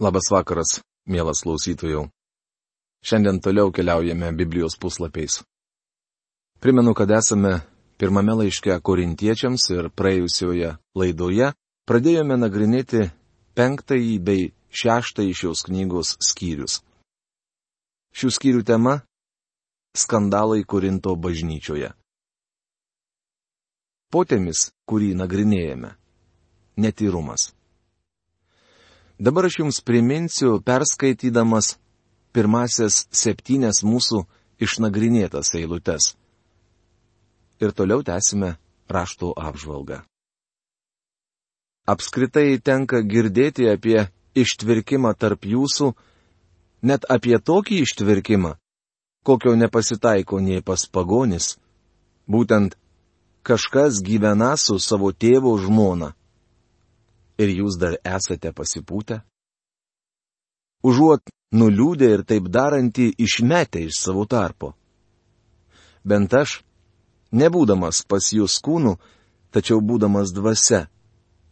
Labas vakaras, mielas klausytojų. Šiandien toliau keliaujame Biblijos puslapiais. Primenu, kad esame pirmame laiške korintiečiams ir praėjusioje laidoje pradėjome nagrinėti penktąjį bei šeštąjį šios knygos skyrius. Šių skyrių tema - skandalai Korinto bažnyčioje. Potėmis, kurį nagrinėjame - netyrumas. Dabar aš jums priminsiu, perskaitydamas pirmasias septynes mūsų išnagrinėtas eilutes. Ir toliau tęsime rašto apžvalgą. Apskritai tenka girdėti apie ištvirkimą tarp jūsų, net apie tokį ištvirkimą, kokio nepasitaiko nei pas pagonis. Būtent kažkas gyvena su savo tėvo žmona ir jūs dar esate pasipūtę? Užuot nuliūdę ir taip darantį išmetę iš savo tarpo. Bent aš, nebūdamas pas jūs kūnų, tačiau būdamas dvasia,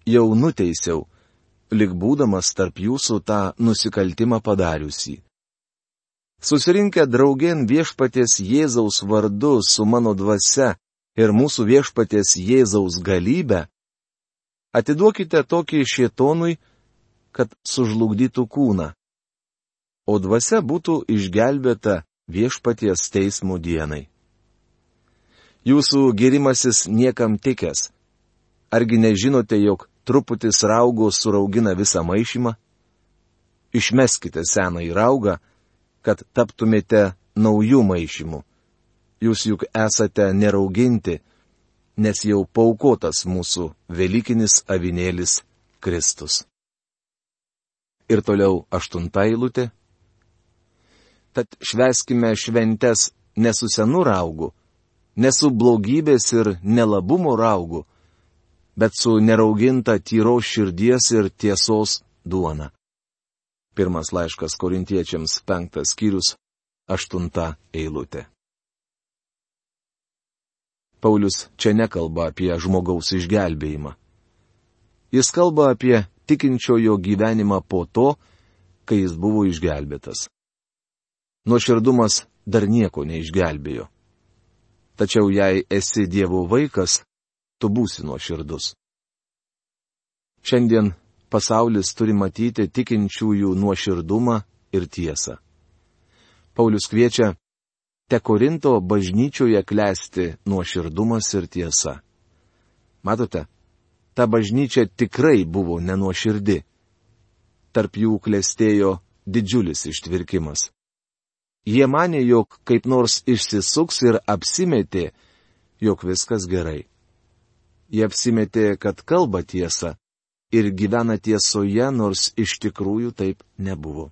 jau nuteisiau, lik būdamas tarp jūsų tą nusikaltimą padariusi. Susirinkę draugien viešpaties Jėzaus vardu su mano dvasia ir mūsų viešpaties Jėzaus galybę, Atiduokite tokį šietonui, kad sužlugdytų kūną. O dvasia būtų išgelbėta viešpaties teismų dienai. Jūsų gerimasis niekam tikęs. Argi nežinote, jog truputis raugo suraugina visą maišymą? Išmeskite seną į raugą, kad taptumėte naujų maišymų. Jūs juk esate nerauginti, nes jau paukotas mūsų Velykinis avinėlis Kristus. Ir toliau aštunta eilutė. Tad šveskime šventes ne su senu raugu, ne su blogybės ir nelabumo raugu, bet su nerauginta tyros širdies ir tiesos duona. Pirmas laiškas korintiečiams penktas skyrius, aštunta eilutė. Paulius čia nekalba apie žmogaus išgelbėjimą. Jis kalba apie tikinčiojo gyvenimą po to, kai jis buvo išgelbėtas. Nuoširdumas dar nieko neišgelbėjo. Tačiau jei esi Dievo vaikas, tu būsi nuoširdus. Šiandien pasaulis turi matyti tikinčiųjų nuoširdumą ir tiesą. Paulius kviečia te Korinto bažnyčioje klesti nuoširdumas ir tiesa. Matote, ta bažnyčia tikrai buvo nenuoširdi. Tarp jų klestėjo didžiulis ištvirkimas. Jie mane, jog kaip nors išsisuks ir apsimetė, jog viskas gerai. Jie apsimetė, kad kalba tiesą ir gyvena tiesoje, nors iš tikrųjų taip nebuvo.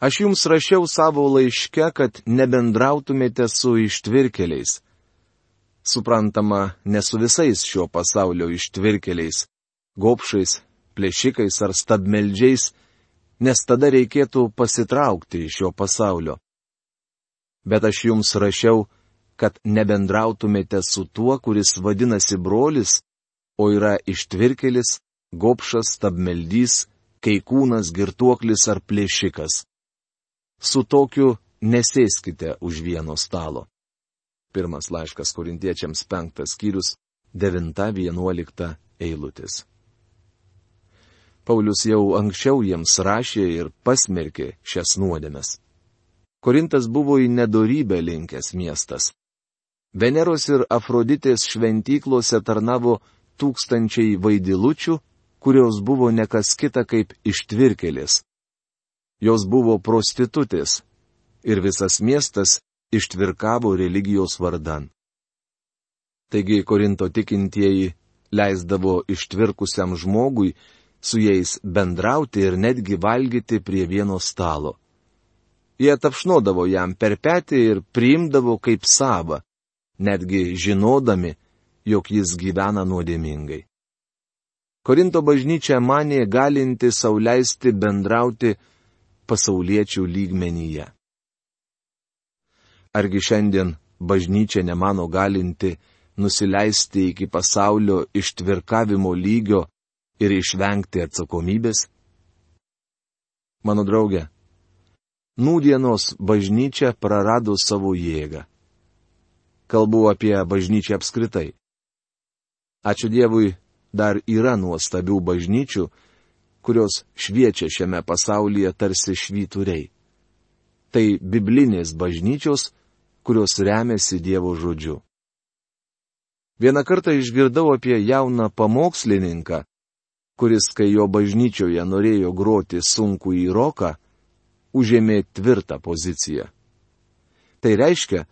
Aš jums rašiau savo laiške, kad nebendrautumėte su ištvirkeliais. Suprantama, ne su visais šio pasaulio ištvirkeliais - gopšais, plėšikais ar stabmeldžiais, nes tada reikėtų pasitraukti iš šio pasaulio. Bet aš jums rašiau, kad nebendrautumėte su tuo, kuris vadinasi brolis, o yra ištvirkelis, gopšas, stabmeldys, kai kūnas girtuoklis ar plėšikas su tokiu nesėskite už vieno stalo. Pirmas laiškas korintiečiams penktas skyrius, devinta vienuolikta eilutis. Paulius jau anksčiau jiems rašė ir pasmerkė šias nuodėmes. Korintas buvo į nedorybę linkęs miestas. Veneros ir Afroditės šventyklose tarnavo tūkstančiai vaidilučių, kurios buvo nekas kita kaip ištvirkelės, Jos buvo prostitutės ir visas miestas ištvirkavo religijos vardan. Taigi Korinto tikintieji leisdavo ištvirkusiam žmogui su jais bendrauti ir netgi valgyti prie vieno stalo. Jie tapšnodavo jam per petį ir priimdavo kaip savą, netgi žinodami, jog jis gyvena nuodėmingai. Korinto bažnyčia manė galinti sauliaisti bendrauti pasauliečių lygmenyje. Argi šiandien bažnyčia nemano galinti nusileisti iki pasaulio ištvirkavimo lygio ir išvengti atsakomybės, Mano draugė, nūdienos bažnyčia prarado savo jėgą. Kalbu apie bažnyčią apskritai. Ačiū Dievui, dar yra nuostabių bažnyčių, kurios šviečia šiame pasaulyje tarsi švyturiai. Tai biblinės bažnyčios, kurios remiasi Dievo žodžiu. Vieną kartą išgirdau apie jauną pamokslininką, kuris, kai jo bažnyčioje norėjo groti sunku į roką, užėmė tvirtą poziciją. Tai reiškia,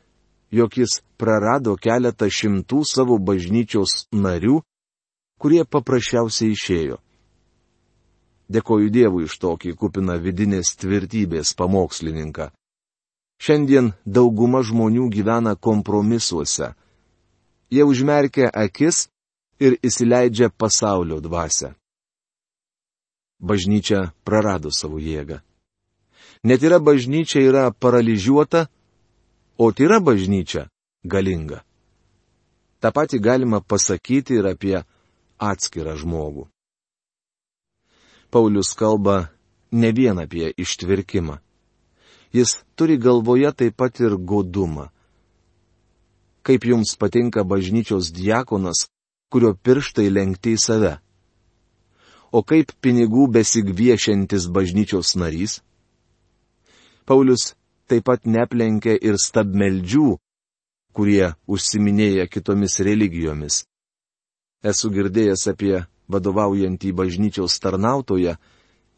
jog jis prarado keletą šimtų savo bažnyčios narių, kurie paprasčiausiai išėjo. Dėkoju Dievui iš tokį kupiną vidinės tvirtybės pamokslininką. Šiandien dauguma žmonių gyvena kompromisuose jie užmerkia akis ir įsileidžia pasaulio dvasę. Bažnyčia prarado savo jėgą. Net yra bažnyčia yra paralyžiuota, o tyra bažnyčia galinga. Ta pati galima pasakyti ir apie atskirą žmogų. Paulius kalba ne vien apie ištvirkimą. Jis turi galvoje taip pat ir godumą kaip jums patinka bažnyčios diakonas, kurio pirštai lenkti į save. O kaip pinigų besigviešiantis bažnyčios narys? Paulius taip pat neplenkia ir stabmeldžių, kurie užsiminėja kitomis religijomis. Esu girdėjęs apie vadovaujantį bažnyčios tarnautoją,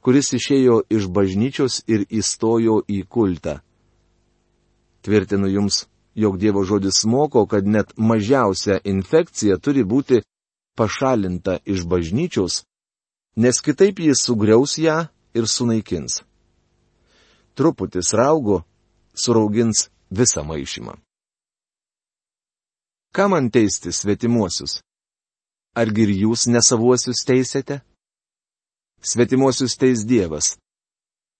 kuris išėjo iš bažnyčios ir įstojo į kultą. Tvirtinu jums, jog Dievo žodis moko, kad net mažiausia infekcija turi būti pašalinta iš bažnyčios, nes kitaip jis sugriaus ją ir sunaikins. Truputis raugo suraugins visą maišymą. Ką man teisti svetimuosius? Argi ir jūs nesavuosius teisėte? Svetimuosius teis Dievas.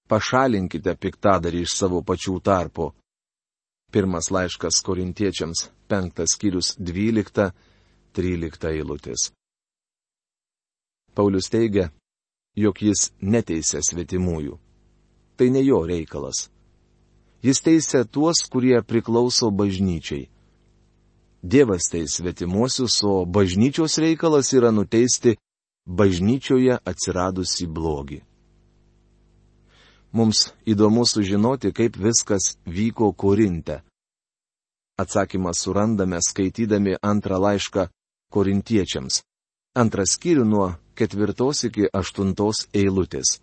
Pašalinkite piktadarį iš savo pačių tarpo Pirmas laiškas korintiečiams, penktas skyrius, dvylikta, trylikta eilutės. Paulius teigia, jog jis neteisė svetimųjų. Tai ne jo reikalas. Jis teisė tuos, kurie priklauso bažnyčiai. Dievas teis svetimuosius, o bažnyčios reikalas yra nuteisti bažnyčioje atsiradusi blogį. Mums įdomu sužinoti, kaip viskas vyko Korinte. Atsakymą surandame skaitydami antrą laišką korintiečiams. Antras skyrių nuo ketvirtos iki aštuntos eilutės.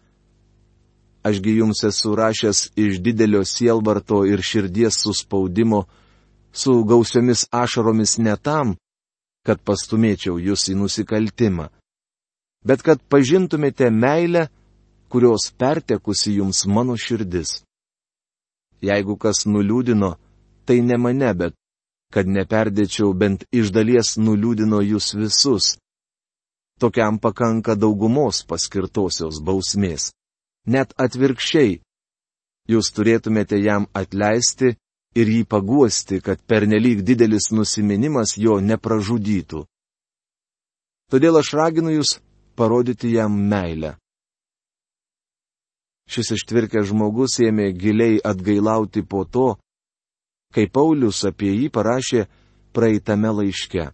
Ašgi jums esu rašęs iš didelio sielvarto ir širdies suspaudimo, su gausiomis ašaromis ne tam, kad pastumėčiau jūs į nusikaltimą, bet kad pažintumėte meilę, kurios pertekusi jums mano širdis. Jeigu kas nuliūdino, tai ne mane, bet kad neperdėčiau bent iš dalies nuliūdino jūs visus. Tokiam pakanka daugumos paskirtosios bausmės. Net atvirkščiai. Jūs turėtumėte jam atleisti ir jį paguosti, kad pernelyg didelis nusiminimas jo nepražudytų. Todėl aš raginu jūs parodyti jam meilę. Šis ištvirkęs žmogus ėmė giliai atgailauti po to, kai Paulius apie jį parašė praeitame laiške.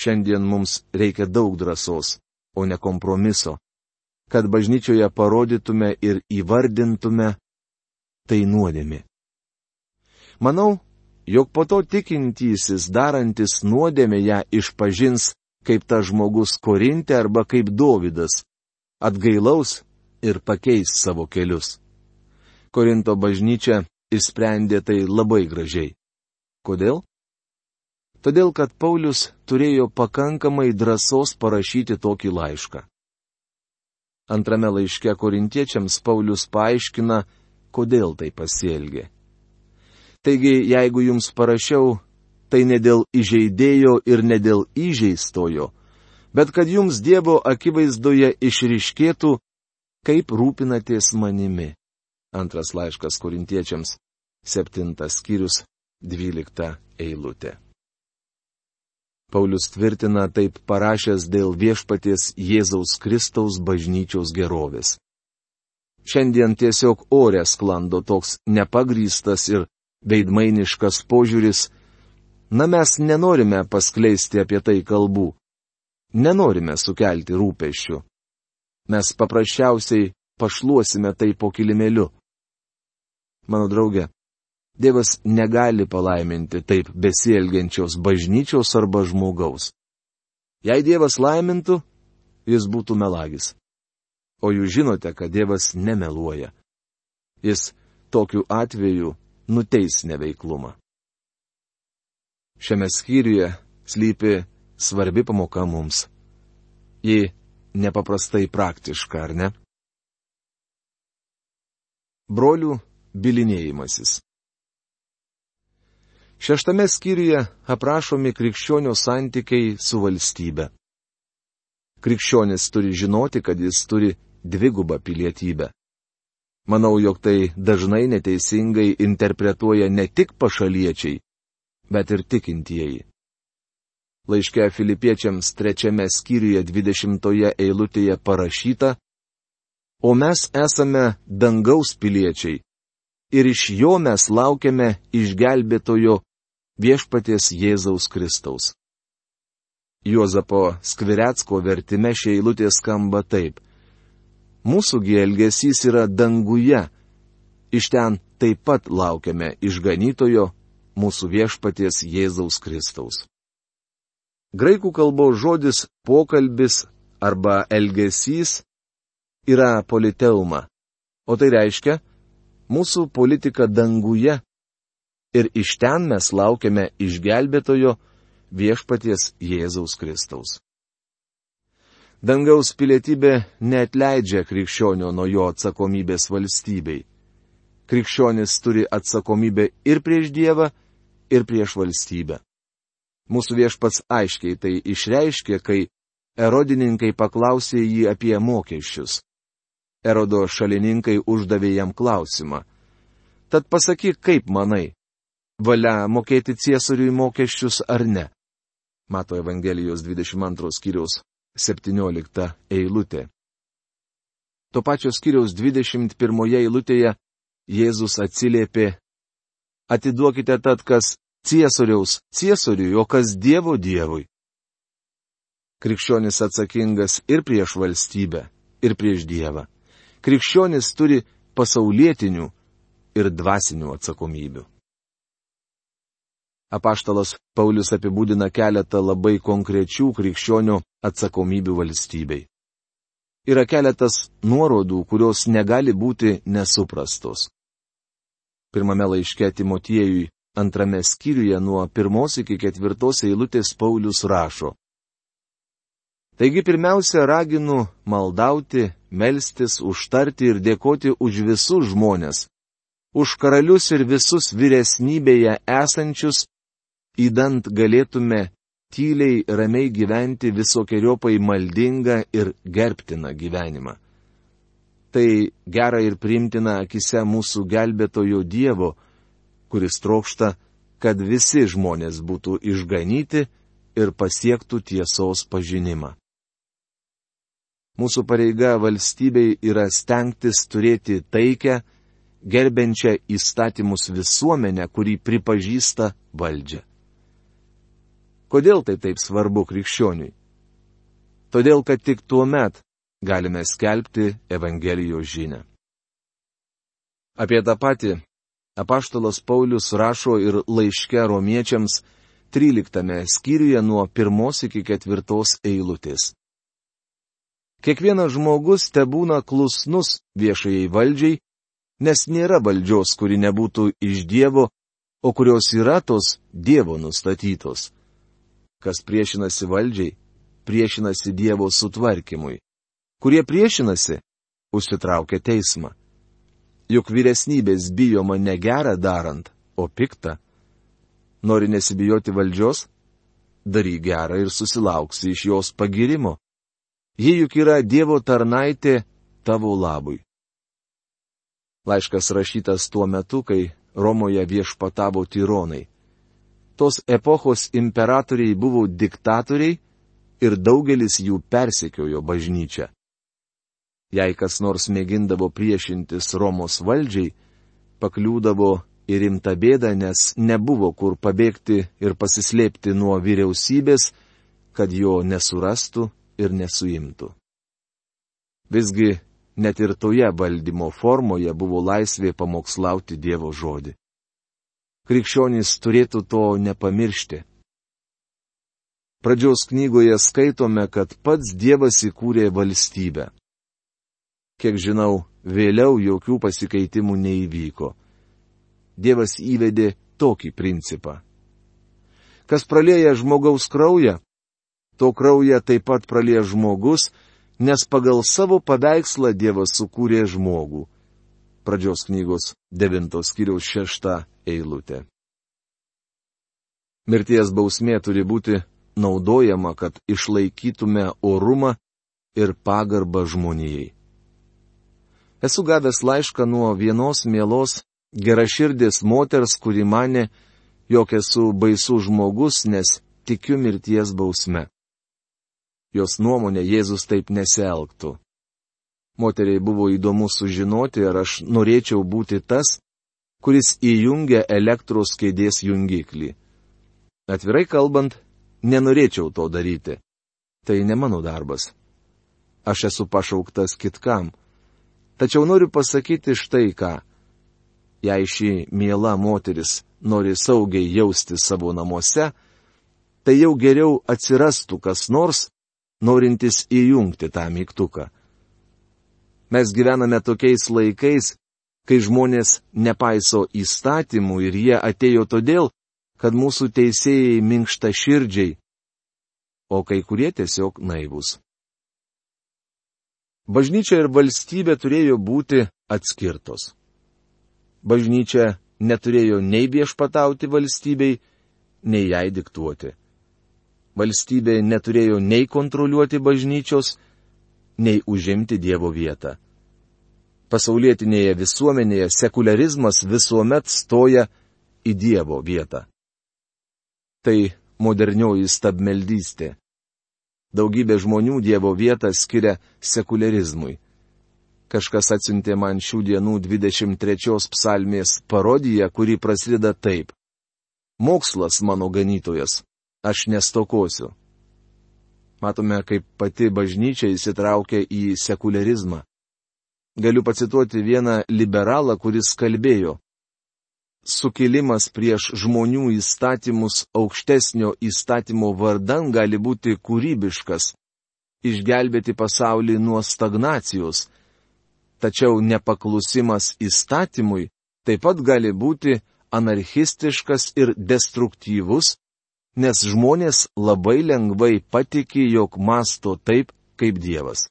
Šiandien mums reikia daug drąsos, o ne kompromiso, kad bažnyčioje parodytume ir įvardintume tai nuodėmi. Manau, jog po to tikintysis darantis nuodėmę ją išpažins kaip ta žmogus Korinte arba kaip Dovydas, atgailaus ir pakeis savo kelius. Korinto bažnyčia išsprendė tai labai gražiai. Kodėl? Todėl, kad Paulius turėjo pakankamai drąsos parašyti tokį laišką. Antrame laiške korintiečiams Paulius paaiškina, kodėl tai pasielgė. Taigi, jeigu jums parašiau, tai ne dėl įžeidėjo ir ne dėl įžeistojo, bet kad jums Dievo akivaizdoje išriškėtų, kaip rūpinatės manimi. Antras laiškas korintiečiams, septintas skyrius, dvylikta eilutė. Paulius tvirtina taip parašęs dėl viešpaties Jėzaus Kristaus bažnyčios gerovės. Šiandien tiesiog ore sklando toks nepagrystas ir veidmainiškas požiūris, na mes nenorime paskleisti apie tai kalbų. Nenorime sukelti rūpešių. Mes paprasčiausiai pašluosime tai po kilimėliu. Mano draugė, Dievas negali palaiminti taip besielgiančios bažnyčios arba žmogaus. Jei Dievas laimintų, jis būtų melagis. O jūs žinote, kad Dievas nemeluoja. Jis tokiu atveju nuteis neveiklumą. Šiame skyriuje slypi svarbi pamoka mums. Ji nepaprastai praktiška, ar ne? Brolių bilinėjimasis. Šeštame skyriuje aprašomi krikščionių santykiai su valstybe. Krikščionis turi žinoti, kad jis turi dvigubą pilietybę. Manau, jog tai dažnai neteisingai interpretuoja ne tik pašaliečiai, bet ir tikintieji. Laiške filipiečiams trečiame skyriuje dvidešimtoje eilutėje parašyta, o mes esame dangaus piliečiai ir iš jo mes laukiame išgelbėtojo viešpaties Jėzaus Kristaus. Juozapo Skviretsko vertime šie eilutė skamba taip. Mūsųgi elgesys yra danguje, iš ten taip pat laukiame išganytojo mūsų viešpaties Jėzaus Kristaus. Graikų kalbos žodis pokalbis arba elgesys yra politeuma, o tai reiškia, mūsų politika danguje ir iš ten mes laukiame išgelbėtojo viešpaties Jėzaus Kristaus. Dangaus pilietybė neatleidžia krikščionio nuo jo atsakomybės valstybei. Krikščionis turi atsakomybę ir prieš Dievą, ir prieš valstybę. Mūsų viešpats aiškiai tai išreiškė, kai erodininkai paklausė jį apie mokesčius. Erodo šalininkai uždavė jam klausimą. Tad pasakyk, kaip manai, valia mokėti ciesoriui mokesčius ar ne? Mato Evangelijos 22 skyriaus 17 eilutė. Tuo pačiu skyriaus 21 eilutėje Jėzus atsiliepė, atiduokite tad, kas ciesoriaus ciesoriui, o kas Dievo Dievui. Krikščionis atsakingas ir prieš valstybę, ir prieš Dievą krikščionis turi pasaulietinių ir dvasinių atsakomybių. Apaštalas Paulius apibūdina keletą labai konkrečių krikščionių atsakomybių valstybei. Yra keletas nuorodų, kurios negali būti nesuprastos. Pirmame laiške Timotiejui, antrame skyriuje nuo pirmos iki ketvirtos eilutės Paulius rašo. Taigi pirmiausia raginu maldauti, melstis, užtarti ir dėkoti už visus žmonės, už karalius ir visus vyresnybėje esančius, įdant galėtume tyliai ramiai gyventi visokiojopai maldingą ir gerbtiną gyvenimą. Tai gera ir primtina akise mūsų gelbėtojo Dievo, kuris trokšta, kad visi žmonės būtų išganyti ir pasiektų tiesos pažinimą. Mūsų pareiga valstybei yra stengtis turėti taikę, gerbenčią įstatymus visuomenę, kurį pripažįsta valdžia. Kodėl tai taip svarbu krikščioniui? Todėl, kad tik tuo met galime skelbti Evangelijos žinę. Apie tą patį apaštalas Paulius rašo ir laiške romiečiams 13 skyriuje nuo 1 iki 4 eilutės. Kiekvienas žmogus te būna klusnus viešajai valdžiai, nes nėra valdžios, kuri nebūtų iš Dievo, o kurios yra tos Dievo nustatytos. Kas priešinasi valdžiai, priešinasi Dievo sutvarkymui. Kurie priešinasi, užsitraukia teismą. Juk vyresnybės bijoma ne gerą darant, o piktą. Nori nesibijoti valdžios? Daryk gerą ir susilauksi iš jos pagirimo. Ji juk yra Dievo tarnaitė tavo labui. Laiškas rašytas tuo metu, kai Romoje viešpatavo tyronai. Tos epochos imperatoriai buvo diktatoriai ir daugelis jų persekiojo bažnyčią. Jei kas nors mėgindavo priešintis Romos valdžiai, pakliūdavo į rimtą bėdą, nes nebuvo kur pabėgti ir pasislėpti nuo vyriausybės, kad jo nesurastų ir nesuimtų. Visgi net ir toje valdymo formoje buvo laisvė pamokslauti Dievo žodį. Krikščionys turėtų to nepamiršti. Pradžios knygoje skaitome, kad pats Dievas įkūrė valstybę. Kiek žinau, vėliau jokių pasikeitimų neįvyko. Dievas įvedė tokį principą. Kas pralėja žmogaus kraują, to kraują taip pat pralėja žmogus, nes pagal savo paveikslą Dievas sukūrė žmogų. Pradžios knygos 9 skyriaus 6 eilutė. Mirties bausmė turi būti naudojama, kad išlaikytume orumą ir pagarbą žmonijai. Esu gavęs laišką nuo vienos mielos geraširdės moters, kuri mane, jog esu baisus žmogus, nes tikiu mirties bausme. Jos nuomonė Jėzus taip nesielgtų. Moteriai buvo įdomu sužinoti, ar aš norėčiau būti tas, kuris įjungia elektros kėdės jungiklį. Atvirai kalbant, nenorėčiau to daryti. Tai ne mano darbas. Aš esu pašauktas kitkam. Tačiau noriu pasakyti štai ką. Jei ši miela moteris nori saugiai jausti savo namuose, tai jau geriau atsirastų kas nors, norintis įjungti tą mygtuką. Mes gyvename tokiais laikais, kai žmonės nepaiso įstatymų ir jie atėjo todėl, kad mūsų teisėjai minkšta širdžiai, o kai kurie tiesiog naivus. Bažnyčia ir valstybė turėjo būti atskirtos. Bažnyčia neturėjo nei viešpatauti valstybei, nei jai diktuoti. Valstybė neturėjo nei kontroliuoti bažnyčios, nei užimti Dievo vietą. Pasaulietinėje visuomenėje sekularizmas visuomet stoja į Dievo vietą tai modernioji stabmeldystė. Daugybė žmonių Dievo vietą skiria sekularizmui. Kažkas atsiuntė man šių dienų 23 psalmės parodiją, kuri prasideda taip. Mokslas mano ganytojas, aš nestokosiu. Matome, kaip pati bažnyčia įsitraukia į sekularizmą. Galiu pacituoti vieną liberalą, kuris kalbėjo sukilimas prieš žmonių įstatymus aukštesnio įstatymo vardan gali būti kūrybiškas - išgelbėti pasaulį nuo stagnacijos. Tačiau nepaklusimas įstatymui taip pat gali būti anarchistiškas ir destruktyvus, nes žmonės labai lengvai patiki, jog masto taip, kaip Dievas.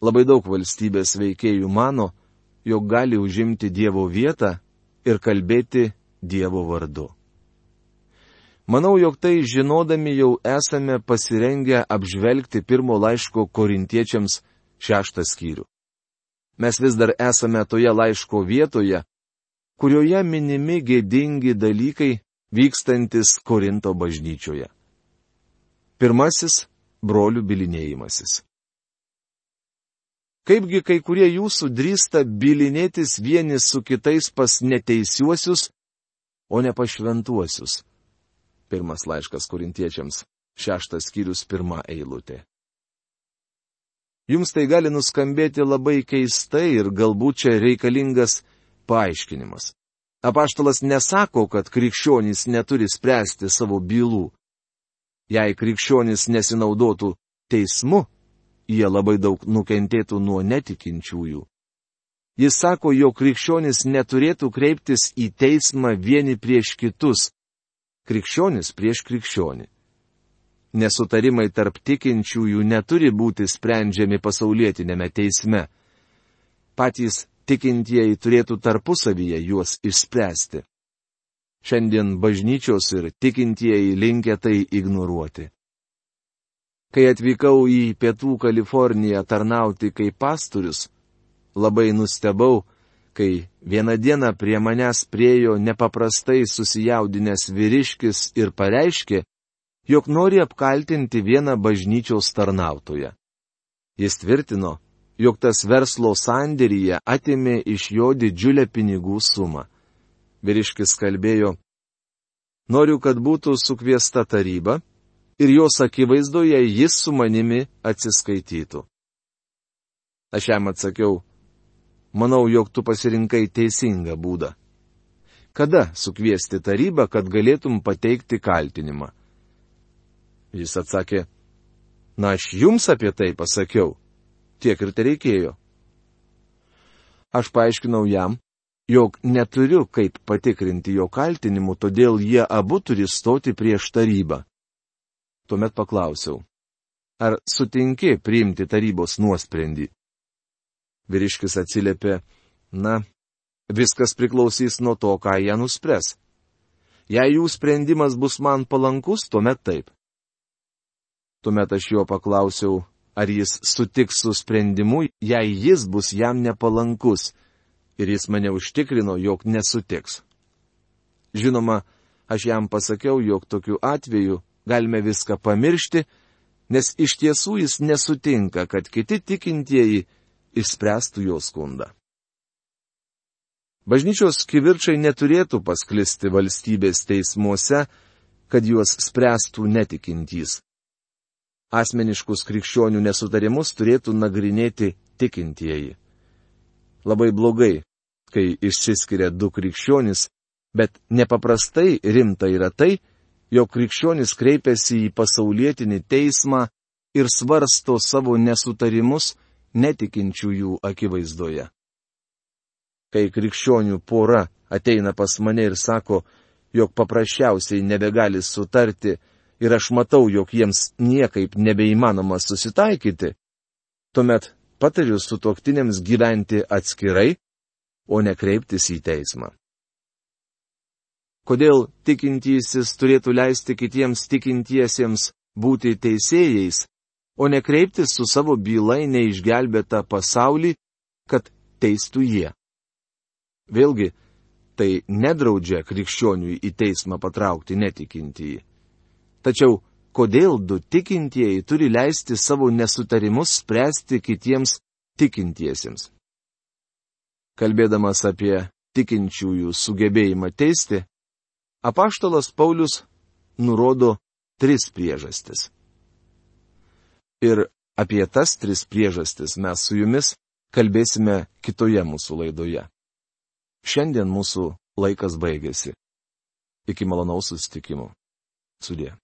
Labai daug valstybės veikėjų mano, jog gali užimti Dievo vietą ir kalbėti Dievo vardu. Manau, jog tai žinodami jau esame pasirengę apžvelgti pirmo laiško korintiečiams šeštą skyrių. Mes vis dar esame toje laiško vietoje, kurioje minimi gėdingi dalykai vykstantis Korinto bažnyčioje. Pirmasis - brolių bilinėjimasis. Kaipgi kai kurie jūsų drįsta bilinėtis vieni su kitais pas neteisiuosius, o ne pašventuosius. Pirmas laiškas korintiečiams, šeštas skyrius, pirma eilutė. Jums tai gali nuskambėti labai keistai ir galbūt čia reikalingas paaiškinimas. Apaštalas nesako, kad krikščionys neturi spręsti savo bylų. Jei krikščionys nesinaudotų teismu, jie labai daug nukentėtų nuo netikinčiųjų. Jis sako, jog krikščionis neturėtų kreiptis į teismą vieni prieš kitus, krikščionis prieš krikščionį. Nesutarimai tarp tikinčiųjų neturi būti sprendžiami pasaulietinėme teisme. Patys tikintieji turėtų tarpusavyje juos išspręsti. Šiandien bažnyčios ir tikintieji linkia tai ignoruoti. Kai atvykau į Pietų Kaliforniją tarnauti kaip pastorius, labai nustebau, kai vieną dieną prie manęs priejo nepaprastai susijaudinęs vyriškis ir pareiškė, jog nori apkaltinti vieną bažnyčios tarnautoją. Jis tvirtino, jog tas verslo sandėryje atėmė iš jo didžiulę pinigų sumą. Vyriškis kalbėjo, noriu, kad būtų sukviesta taryba ir jos akivaizdoje jis su manimi atsiskaitytų. Aš jam atsakiau, manau, jog tu pasirinkai teisingą būdą. Kada sukviesti tarybą, kad galėtum pateikti kaltinimą? Jis atsakė, na aš jums apie tai pasakiau. Tiek ir tai reikėjo. Aš paaiškinau jam, jog neturiu kaip patikrinti jo kaltinimų, todėl jie abu turi stoti prieš tarybą. Tuomet paklausiau, ar sutinki priimti tarybos nuosprendį? Vyriškis atsiliepė, na, viskas priklausys nuo to, ką jie nuspręs. Jei jų sprendimas bus man palankus, tuomet taip. Tuomet aš jo paklausiau, ar jis sutiks su sprendimu, jei jis bus jam nepalankus. Ir jis mane užtikrino, jog nesutiks. Žinoma, aš jam pasakiau, jog tokiu atveju galime viską pamiršti, nes iš tiesų jis nesutinka, kad kiti tikintieji išspręstų jo skundą. Bažnyčios kivirčiai neturėtų pasklisti valstybės teismuose, kad juos spręstų netikintys asmeniškus krikščionių nesutarimus turėtų nagrinėti tikintieji. Labai blogai, kai išsiskiria du krikščionys, bet nepaprastai rimta yra tai, jog krikščionis kreipiasi į pasaulietinį teismą ir svarsto savo nesutarimus netikinčiųjų akivaizdoje. Kai krikščionių pora ateina pas mane ir sako, jog paprasčiausiai nebegali sutarti, ir aš matau, jog jiems niekaip nebeįmanoma susitaikyti, tuomet patariu su toktinėms gyventi atskirai, o ne kreiptis į teismą. Kodėl tikintysis turėtų leisti kitiems tikintiesiems būti teisėjais, o ne kreiptis su savo bylai neišgelbėtą pasaulį, kad teistų jie? Vėlgi, tai nedraudžia krikščioniui į teismą patraukti netikintįjį. Tačiau kodėl du tikintieji turi leisti savo nesutarimus spręsti kitiems tikintiesiems? Kalbėdamas apie tikinčiųjų sugebėjimą teisti, apaštalas Paulius nurodo tris priežastis. Ir apie tas tris priežastis mes su jumis kalbėsime kitoje mūsų laidoje. Šiandien mūsų laikas baigėsi. Iki malonaus susitikimų. Sudė.